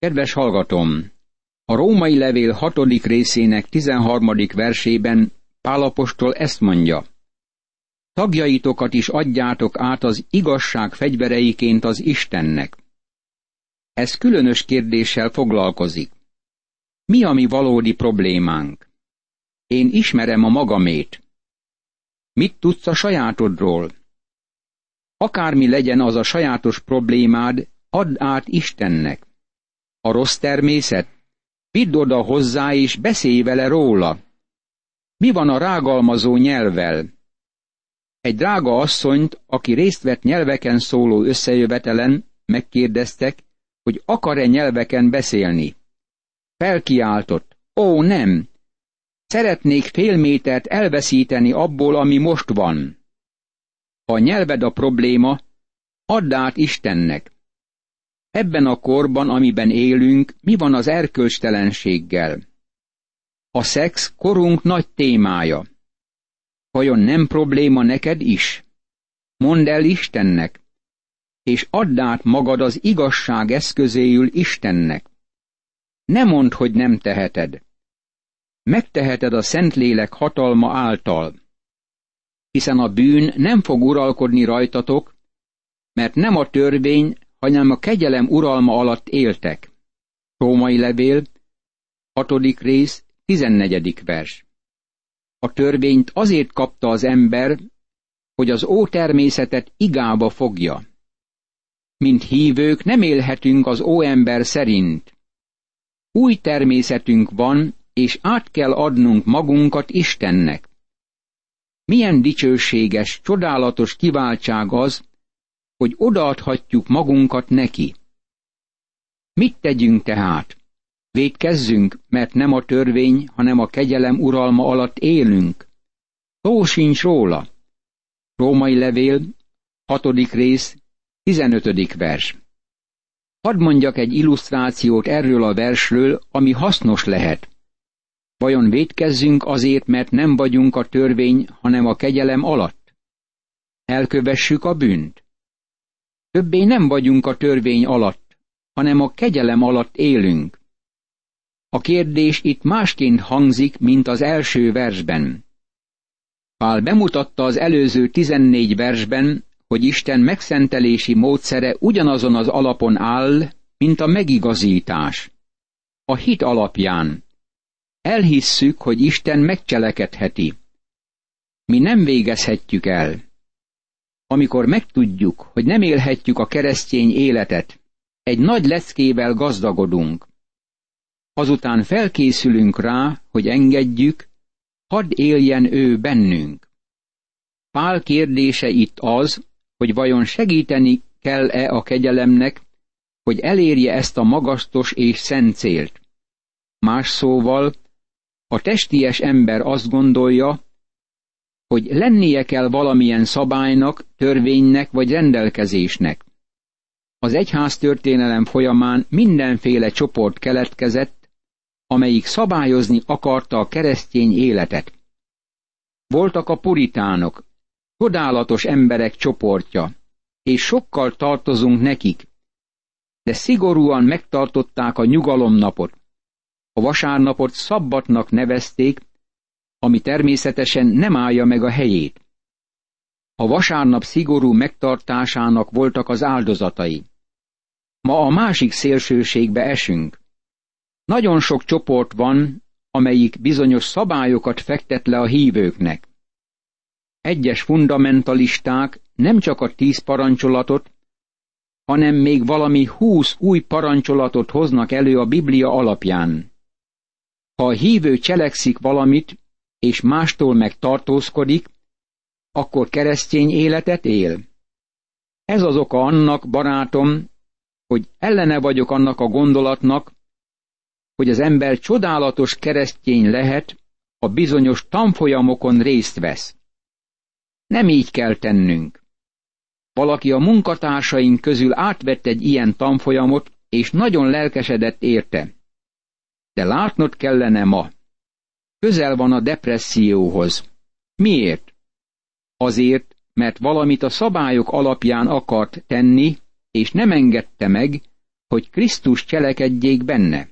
Kedves hallgatom! A római levél hatodik részének tizenharmadik versében Pálapostól ezt mondja. Tagjaitokat is adjátok át az igazság fegyvereiként az Istennek. Ez különös kérdéssel foglalkozik. Mi a mi valódi problémánk? Én ismerem a magamét. Mit tudsz a sajátodról? Akármi legyen az a sajátos problémád, add át Istennek. A rossz természet? Vidd oda hozzá és beszélj vele róla. Mi van a rágalmazó nyelvvel? Egy drága asszonyt, aki részt vett nyelveken szóló összejövetelen, megkérdeztek, hogy akar-e nyelveken beszélni. Felkiáltott, ó nem, szeretnék fél métert elveszíteni abból, ami most van. Ha a nyelved a probléma, add át Istennek. Ebben a korban, amiben élünk, mi van az erkölcstelenséggel? A szex korunk nagy témája. Vajon nem probléma neked is? Mondd el Istennek, és add át magad az igazság eszközéül Istennek. Ne mondd, hogy nem teheted. Megteheted a Szentlélek hatalma által. Hiszen a bűn nem fog uralkodni rajtatok, mert nem a törvény, hanem a kegyelem uralma alatt éltek. Római levél, hatodik rész, tizennegyedik vers. A törvényt azért kapta az ember, hogy az ótermészetet igába fogja. Mint hívők nem élhetünk az óember szerint. Új természetünk van, és át kell adnunk magunkat Istennek. Milyen dicsőséges, csodálatos kiváltság az, hogy odaadhatjuk magunkat neki. Mit tegyünk tehát? Védkezzünk, mert nem a törvény, hanem a kegyelem uralma alatt élünk. Szó sincs róla. Római levél, hatodik rész, tizenötödik vers. Hadd mondjak egy illusztrációt erről a versről, ami hasznos lehet. Vajon védkezzünk azért, mert nem vagyunk a törvény, hanem a kegyelem alatt? Elkövessük a bűnt? Többé nem vagyunk a törvény alatt, hanem a kegyelem alatt élünk. A kérdés itt másként hangzik, mint az első versben. Pál bemutatta az előző tizennégy versben, hogy Isten megszentelési módszere ugyanazon az alapon áll, mint a megigazítás. A hit alapján. Elhisszük, hogy Isten megcselekedheti. Mi nem végezhetjük el. Amikor megtudjuk, hogy nem élhetjük a keresztény életet, egy nagy leckével gazdagodunk. Azután felkészülünk rá, hogy engedjük, hadd éljen ő bennünk. Pál kérdése itt az, hogy vajon segíteni kell-e a kegyelemnek, hogy elérje ezt a magasztos és szent célt. Más szóval, a testies ember azt gondolja, hogy lennie kell valamilyen szabálynak, törvénynek vagy rendelkezésnek. Az egyház történelem folyamán mindenféle csoport keletkezett, amelyik szabályozni akarta a keresztény életet. Voltak a puritánok, csodálatos emberek csoportja, és sokkal tartozunk nekik, de szigorúan megtartották a nyugalomnapot. A vasárnapot szabbatnak nevezték, ami természetesen nem állja meg a helyét. A vasárnap szigorú megtartásának voltak az áldozatai. Ma a másik szélsőségbe esünk. Nagyon sok csoport van, amelyik bizonyos szabályokat fektet le a hívőknek. Egyes fundamentalisták nem csak a tíz parancsolatot, hanem még valami húsz új parancsolatot hoznak elő a Biblia alapján. Ha a hívő cselekszik valamit, és mástól meg tartózkodik, akkor keresztény életet él. Ez az oka annak, barátom, hogy ellene vagyok annak a gondolatnak, hogy az ember csodálatos keresztény lehet, ha bizonyos tanfolyamokon részt vesz. Nem így kell tennünk. Valaki a munkatársaink közül átvett egy ilyen tanfolyamot, és nagyon lelkesedett érte. De látnod kellene ma. Közel van a depresszióhoz. Miért? Azért, mert valamit a szabályok alapján akart tenni, és nem engedte meg, hogy Krisztus cselekedjék benne.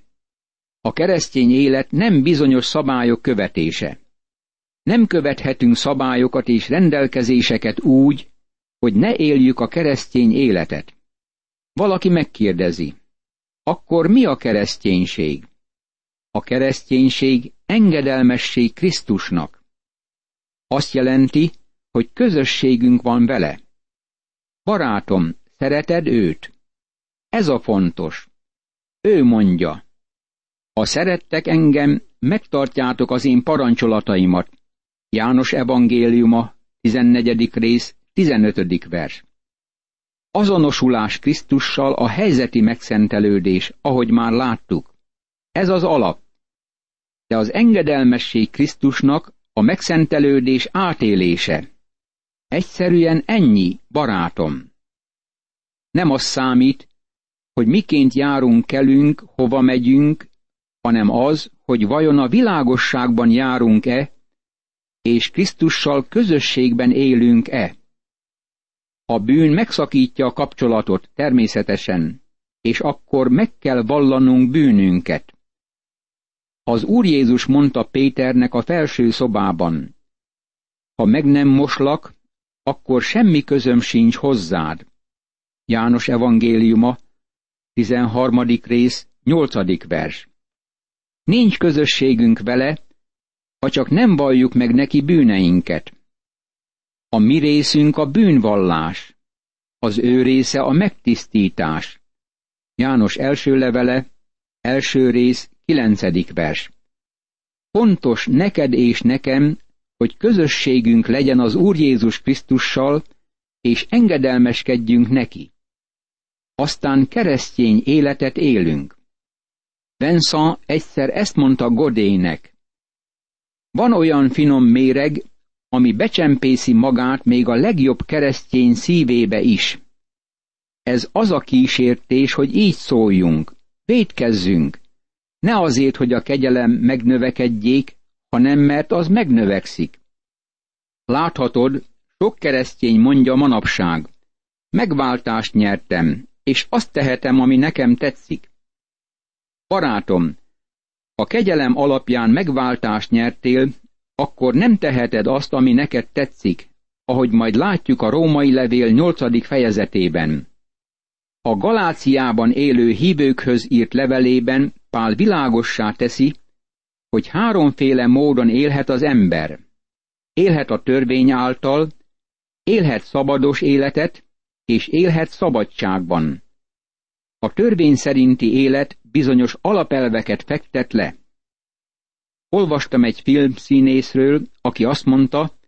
A keresztény élet nem bizonyos szabályok követése. Nem követhetünk szabályokat és rendelkezéseket úgy, hogy ne éljük a keresztény életet. Valaki megkérdezi, akkor mi a kereszténység? A kereszténység engedelmesség Krisztusnak. Azt jelenti, hogy közösségünk van vele. Barátom, szereted őt? Ez a fontos. Ő mondja, ha szerettek engem, megtartjátok az én parancsolataimat. János evangéliuma, 14. rész, 15. vers. Azonosulás Krisztussal a helyzeti megszentelődés, ahogy már láttuk. Ez az alap. De az engedelmesség Krisztusnak a megszentelődés átélése. Egyszerűen ennyi, barátom. Nem az számít, hogy miként járunk kelünk, hova megyünk, hanem az, hogy vajon a világosságban járunk-e, és Krisztussal közösségben élünk-e. A bűn megszakítja a kapcsolatot természetesen, és akkor meg kell vallanunk bűnünket. Az Úr Jézus mondta Péternek a felső szobában, ha meg nem moslak, akkor semmi közöm sincs hozzád. János evangéliuma, 13. rész, 8. vers. Nincs közösségünk vele, ha csak nem valljuk meg neki bűneinket. A mi részünk a bűnvallás, az ő része a megtisztítás. János első levele, első rész, kilencedik vers. Fontos neked és nekem, hogy közösségünk legyen az Úr Jézus Krisztussal, és engedelmeskedjünk neki. Aztán keresztény életet élünk. Vincent egyszer ezt mondta Godének. Van olyan finom méreg, ami becsempészi magát még a legjobb keresztény szívébe is. Ez az a kísértés, hogy így szóljunk, védkezzünk, ne azért, hogy a kegyelem megnövekedjék, hanem mert az megnövekszik. Láthatod, sok keresztény mondja manapság, megváltást nyertem, és azt tehetem, ami nekem tetszik. Barátom, ha kegyelem alapján megváltást nyertél, akkor nem teheted azt, ami neked tetszik, ahogy majd látjuk a római levél nyolcadik fejezetében. A Galáciában élő hívőkhöz írt levelében Pál világossá teszi, hogy háromféle módon élhet az ember. Élhet a törvény által, élhet szabados életet, és élhet szabadságban. A törvény szerinti élet bizonyos alapelveket fektet le. Olvastam egy filmszínészről, aki azt mondta,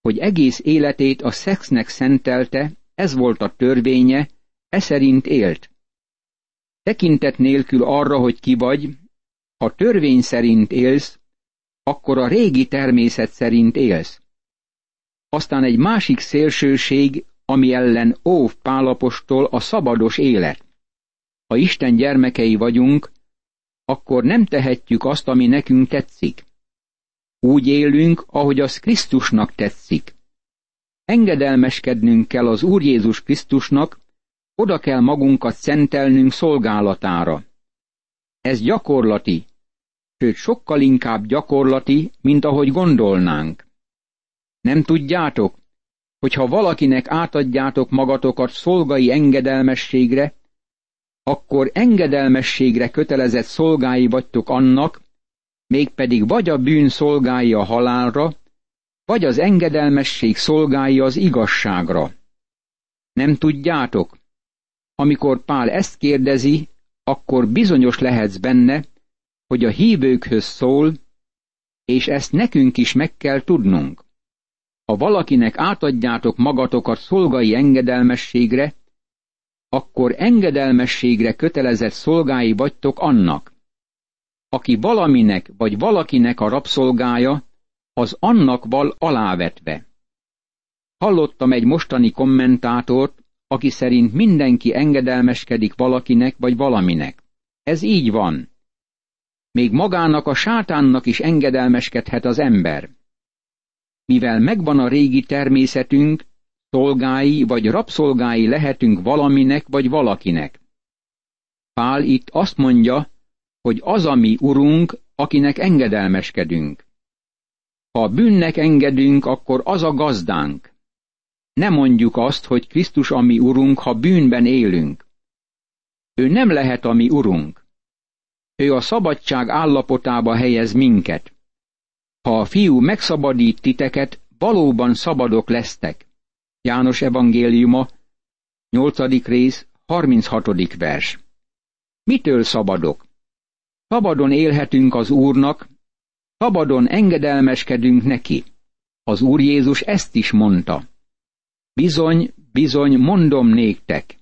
hogy egész életét a szexnek szentelte, ez volt a törvénye, e szerint élt. Tekintet nélkül arra, hogy ki vagy, ha törvény szerint élsz, akkor a régi természet szerint élsz. Aztán egy másik szélsőség, ami ellen óv pálapostól a szabados élet. Ha Isten gyermekei vagyunk, akkor nem tehetjük azt, ami nekünk tetszik. Úgy élünk, ahogy az Krisztusnak tetszik. Engedelmeskednünk kell az Úr Jézus Krisztusnak, oda kell magunkat szentelnünk szolgálatára. Ez gyakorlati, sőt sokkal inkább gyakorlati, mint ahogy gondolnánk. Nem tudjátok, hogy ha valakinek átadjátok magatokat szolgai engedelmességre, akkor engedelmességre kötelezett szolgái vagytok annak, mégpedig vagy a bűn szolgái a halálra, vagy az engedelmesség szolgái az igazságra. Nem tudjátok? Amikor Pál ezt kérdezi, akkor bizonyos lehetsz benne, hogy a hívőkhöz szól, és ezt nekünk is meg kell tudnunk. Ha valakinek átadjátok magatokat szolgai engedelmességre, akkor engedelmességre kötelezett szolgái vagytok annak. Aki valaminek vagy valakinek a rabszolgája, az annak val alávetve. Hallottam egy mostani kommentátort, aki szerint mindenki engedelmeskedik valakinek vagy valaminek. Ez így van. Még magának a sátánnak is engedelmeskedhet az ember. Mivel megvan a régi természetünk, szolgái vagy rabszolgái lehetünk valaminek vagy valakinek. Pál itt azt mondja, hogy az a mi urunk, akinek engedelmeskedünk. Ha bűnnek engedünk, akkor az a gazdánk. Ne mondjuk azt, hogy Krisztus a mi urunk, ha bűnben élünk. Ő nem lehet a mi urunk. Ő a szabadság állapotába helyez minket. Ha a fiú megszabadít titeket, valóban szabadok lesztek. János evangéliuma, 8. rész, 36. vers. Mitől szabadok? Szabadon élhetünk az Úrnak, szabadon engedelmeskedünk neki. Az Úr Jézus ezt is mondta. Bizony, bizony, mondom néktek.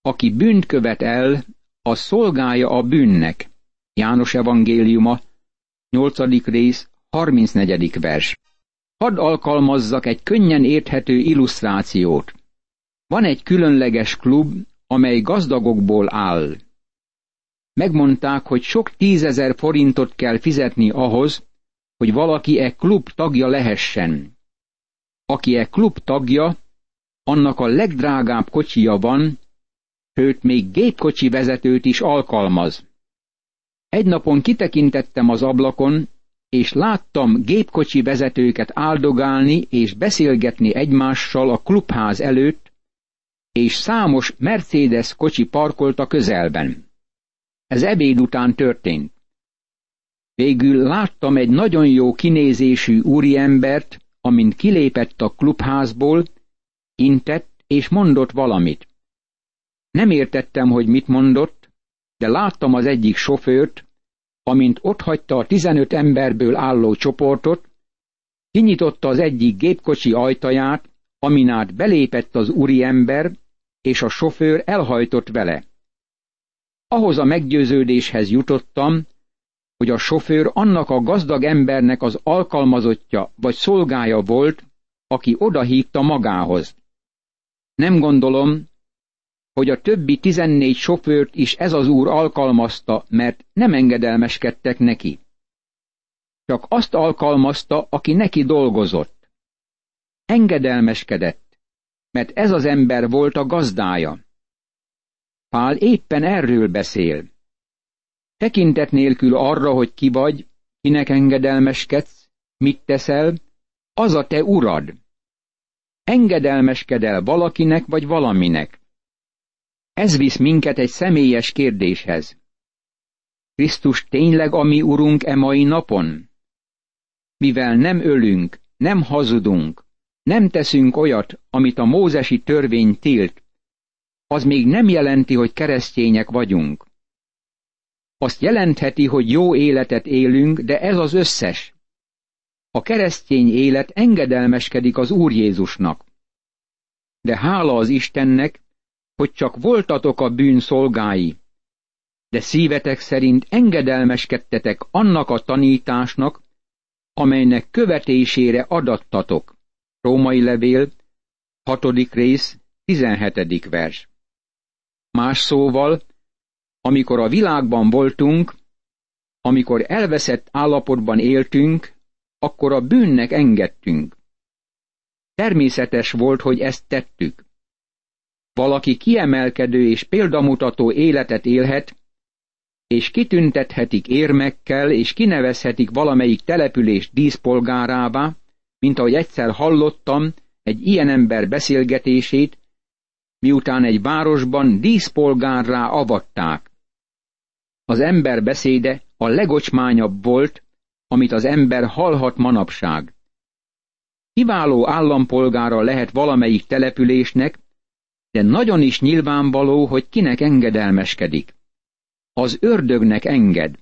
Aki bűnt követ el, az szolgálja a bűnnek. János evangéliuma, 8. rész, 34. vers. Hadd alkalmazzak egy könnyen érthető illusztrációt. Van egy különleges klub, amely gazdagokból áll. Megmondták, hogy sok tízezer forintot kell fizetni ahhoz, hogy valaki e klub tagja lehessen. Aki e klub tagja, annak a legdrágább kocsija van, sőt még gépkocsi vezetőt is alkalmaz. Egy napon kitekintettem az ablakon, és láttam gépkocsi vezetőket áldogálni és beszélgetni egymással a klubház előtt, és számos Mercedes kocsi parkolt a közelben. Ez ebéd után történt. Végül láttam egy nagyon jó kinézésű úriembert, amint kilépett a klubházból, intett és mondott valamit. Nem értettem, hogy mit mondott, de láttam az egyik sofőrt, amint otthagyta a tizenöt emberből álló csoportot, kinyitotta az egyik gépkocsi ajtaját, amin át belépett az úriember, és a sofőr elhajtott vele. Ahhoz a meggyőződéshez jutottam, hogy a sofőr annak a gazdag embernek az alkalmazottja vagy szolgája volt, aki odahívta magához. Nem gondolom, hogy a többi tizennégy sofőrt is ez az úr alkalmazta, mert nem engedelmeskedtek neki. Csak azt alkalmazta, aki neki dolgozott. Engedelmeskedett, mert ez az ember volt a gazdája. Pál éppen erről beszél. Tekintet nélkül arra, hogy ki vagy, kinek engedelmeskedsz, mit teszel, az a te urad. Engedelmeskedel valakinek vagy valaminek. Ez visz minket egy személyes kérdéshez. Krisztus tényleg a mi urunk e mai napon? Mivel nem ölünk, nem hazudunk, nem teszünk olyat, amit a mózesi törvény tilt, az még nem jelenti, hogy keresztények vagyunk. Azt jelentheti, hogy jó életet élünk, de ez az összes. A keresztény élet engedelmeskedik az Úr Jézusnak. De hála az Istennek, hogy csak voltatok a bűn szolgái, de szívetek szerint engedelmeskedtetek annak a tanításnak, amelynek követésére adattatok. Római levél, hatodik rész, tizenhetedik vers. Más szóval, amikor a világban voltunk, amikor elveszett állapotban éltünk, akkor a bűnnek engedtünk. Természetes volt, hogy ezt tettük. Valaki kiemelkedő és példamutató életet élhet, és kitüntethetik érmekkel, és kinevezhetik valamelyik település díszpolgárává, mint ahogy egyszer hallottam egy ilyen ember beszélgetését, miután egy városban díszpolgárrá avatták. Az ember beszéde a legocsmányabb volt, amit az ember hallhat manapság. Kiváló állampolgára lehet valamelyik településnek, de nagyon is nyilvánvaló, hogy kinek engedelmeskedik. Az ördögnek enged.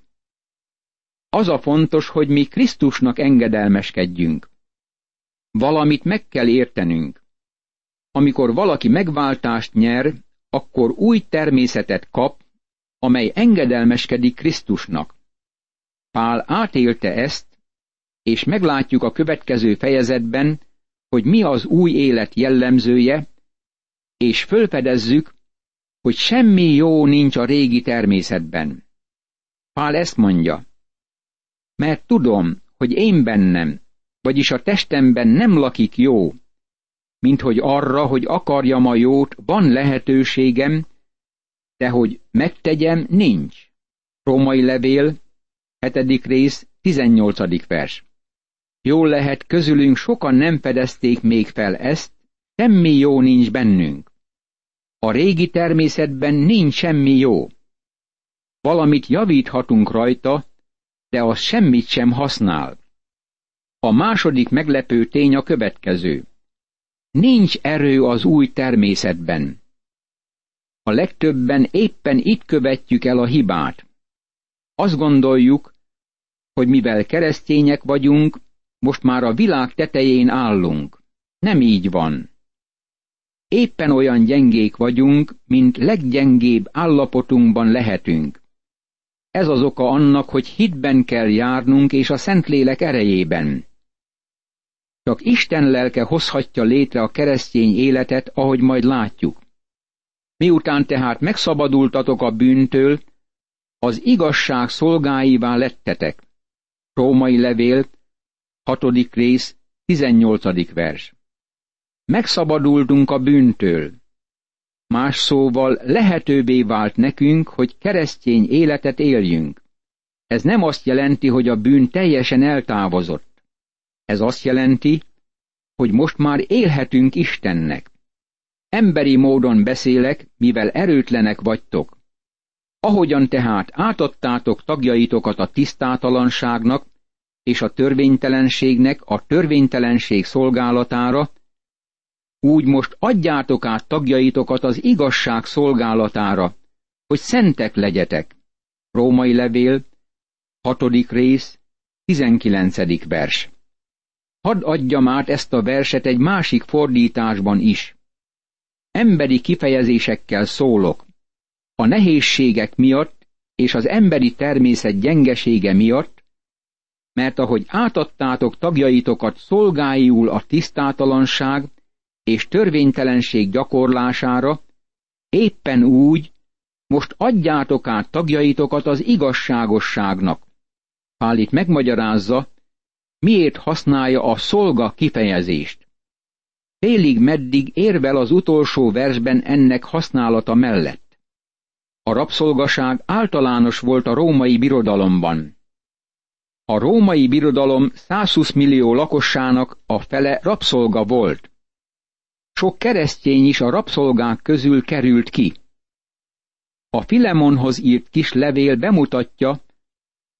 Az a fontos, hogy mi Krisztusnak engedelmeskedjünk. Valamit meg kell értenünk. Amikor valaki megváltást nyer, akkor új természetet kap, amely engedelmeskedik Krisztusnak. Pál átélte ezt, és meglátjuk a következő fejezetben, hogy mi az új élet jellemzője, és fölfedezzük, hogy semmi jó nincs a régi természetben. Pál ezt mondja, mert tudom, hogy én bennem, vagyis a testemben nem lakik jó, mint hogy arra, hogy akarjam a jót, van lehetőségem, de hogy megtegyem, nincs. Római levél, 7. rész, 18. vers. Jól lehet, közülünk sokan nem fedezték még fel ezt, semmi jó nincs bennünk. A régi természetben nincs semmi jó. Valamit javíthatunk rajta, de az semmit sem használ. A második meglepő tény a következő. Nincs erő az új természetben. A legtöbben éppen itt követjük el a hibát. Azt gondoljuk, hogy mivel keresztények vagyunk, most már a világ tetején állunk. Nem így van. Éppen olyan gyengék vagyunk, mint leggyengébb állapotunkban lehetünk. Ez az oka annak, hogy hitben kell járnunk és a Szentlélek erejében. Csak Isten lelke hozhatja létre a keresztény életet, ahogy majd látjuk. Miután tehát megszabadultatok a bűntől, az igazság szolgáivá lettetek. Római levél, 6. rész, 18. vers. Megszabadultunk a bűntől. Más szóval lehetővé vált nekünk, hogy keresztény életet éljünk. Ez nem azt jelenti, hogy a bűn teljesen eltávozott. Ez azt jelenti, hogy most már élhetünk Istennek. Emberi módon beszélek, mivel erőtlenek vagytok. Ahogyan tehát átadtátok tagjaitokat a tisztátalanságnak és a törvénytelenségnek a törvénytelenség szolgálatára, úgy most adjátok át tagjaitokat az igazság szolgálatára, hogy szentek legyetek. Római levél, hatodik rész, tizenkilencedik vers. Hadd adjam át ezt a verset egy másik fordításban is. Emberi kifejezésekkel szólok. A nehézségek miatt és az emberi természet gyengesége miatt, mert ahogy átadtátok tagjaitokat szolgáiul a tisztátalanság és törvénytelenség gyakorlására, éppen úgy most adjátok át tagjaitokat az igazságosságnak. Pál itt megmagyarázza, miért használja a szolga kifejezést. Félig meddig érvel az utolsó versben ennek használata mellett. A rabszolgaság általános volt a római birodalomban. A római birodalom 120 millió lakossának a fele rabszolga volt. Sok keresztény is a rabszolgák közül került ki. A Filemonhoz írt kis levél bemutatja,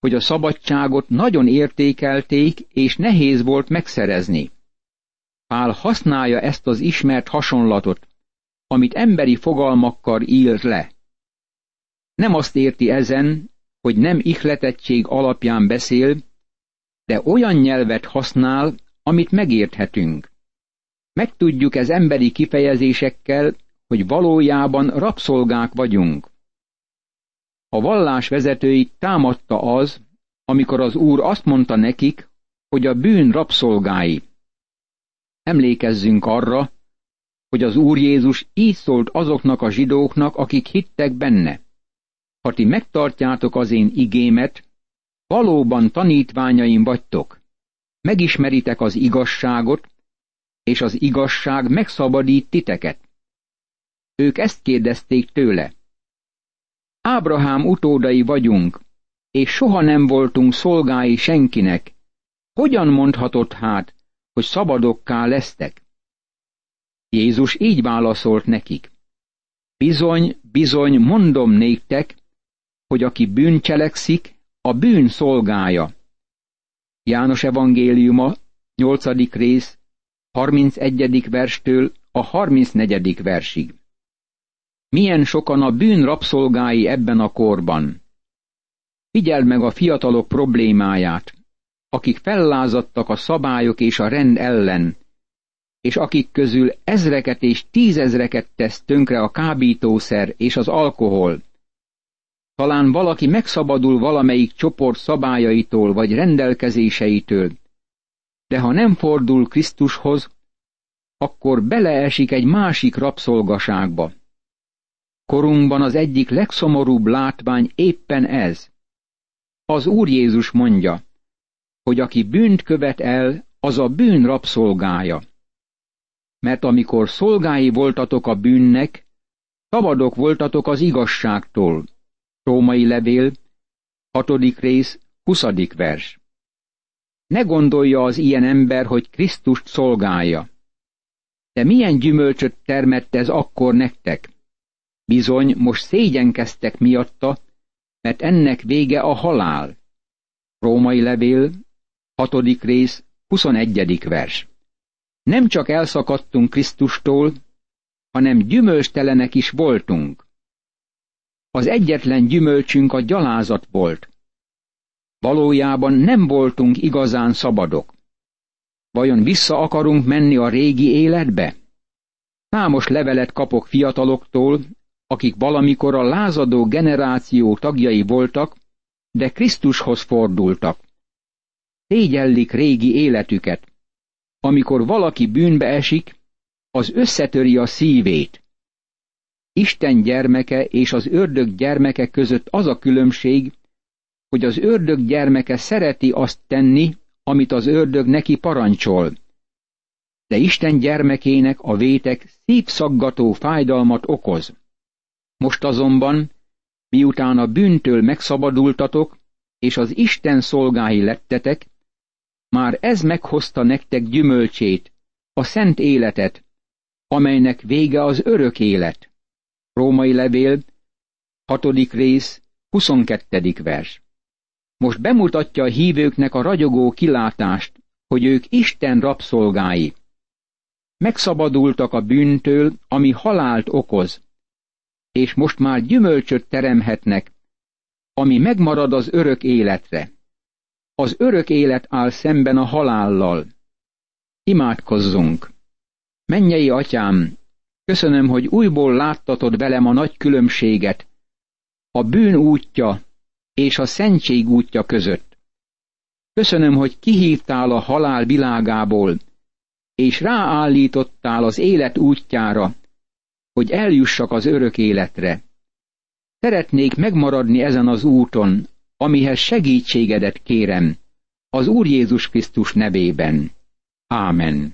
hogy a szabadságot nagyon értékelték, és nehéz volt megszerezni. Pál használja ezt az ismert hasonlatot, amit emberi fogalmakkal ír le. Nem azt érti ezen, hogy nem ihletettség alapján beszél, de olyan nyelvet használ, amit megérthetünk. Megtudjuk ez emberi kifejezésekkel, hogy valójában rabszolgák vagyunk. A vallás vezetőit támadta az, amikor az úr azt mondta nekik, hogy a bűn rabszolgái. Emlékezzünk arra, hogy az Úr Jézus így szólt azoknak a zsidóknak, akik hittek benne. Ha ti megtartjátok az én igémet, valóban tanítványaim vagytok. Megismeritek az igazságot, és az igazság megszabadít titeket. Ők ezt kérdezték tőle. Ábrahám utódai vagyunk, és soha nem voltunk szolgái senkinek. Hogyan mondhatott hát, hogy szabadokká lesztek? Jézus így válaszolt nekik. Bizony, bizony, mondom néktek, hogy aki bűn cselekszik, a bűn szolgája. János evangéliuma, 8. rész, 31. verstől a 34. versig. Milyen sokan a bűn rabszolgái ebben a korban. Figyeld meg a fiatalok problémáját, akik fellázadtak a szabályok és a rend ellen, és akik közül ezreket és tízezreket tesz tönkre a kábítószer és az alkohol. Talán valaki megszabadul valamelyik csoport szabályaitól vagy rendelkezéseitől, de ha nem fordul Krisztushoz, akkor beleesik egy másik rabszolgaságba. Korunkban az egyik legszomorúbb látvány éppen ez. Az Úr Jézus mondja, hogy aki bűnt követ el, az a bűn rabszolgája. Mert amikor szolgái voltatok a bűnnek, szabadok voltatok az igazságtól. Római levél, hatodik rész, huszadik vers. Ne gondolja az ilyen ember, hogy Krisztust szolgálja. De milyen gyümölcsöt termett ez akkor nektek? Bizony, most szégyenkeztek miatta, mert ennek vége a halál. Római levél, hatodik rész, huszonegyedik vers. Nem csak elszakadtunk Krisztustól, hanem gyümölcstelenek is voltunk. Az egyetlen gyümölcsünk a gyalázat volt. Valójában nem voltunk igazán szabadok. Vajon vissza akarunk menni a régi életbe? Számos levelet kapok fiataloktól, akik valamikor a lázadó generáció tagjai voltak, de Krisztushoz fordultak. Szégyellik régi életüket. Amikor valaki bűnbe esik, az összetöri a szívét. Isten gyermeke és az ördög gyermeke között az a különbség, hogy az ördög gyermeke szereti azt tenni, amit az ördög neki parancsol. De Isten gyermekének a vétek szívszaggató fájdalmat okoz. Most azonban, miután a bűntől megszabadultatok, és az Isten szolgái lettetek, már ez meghozta nektek gyümölcsét, a szent életet, amelynek vége az örök élet. Római levél, hatodik rész, 22. vers. Most bemutatja a hívőknek a ragyogó kilátást, hogy ők Isten rabszolgái. Megszabadultak a bűntől, ami halált okoz, és most már gyümölcsöt teremhetnek, ami megmarad az örök életre. Az örök élet áll szemben a halállal. Imádkozzunk! Mennyei atyám, köszönöm, hogy újból láttatod velem a nagy különbséget, a bűn útja és a szentség útja között. Köszönöm, hogy kihívtál a halál világából, és ráállítottál az élet útjára, hogy eljussak az örök életre. Szeretnék megmaradni ezen az úton, amihez segítségedet kérem, az Úr Jézus Krisztus nevében. Ámen.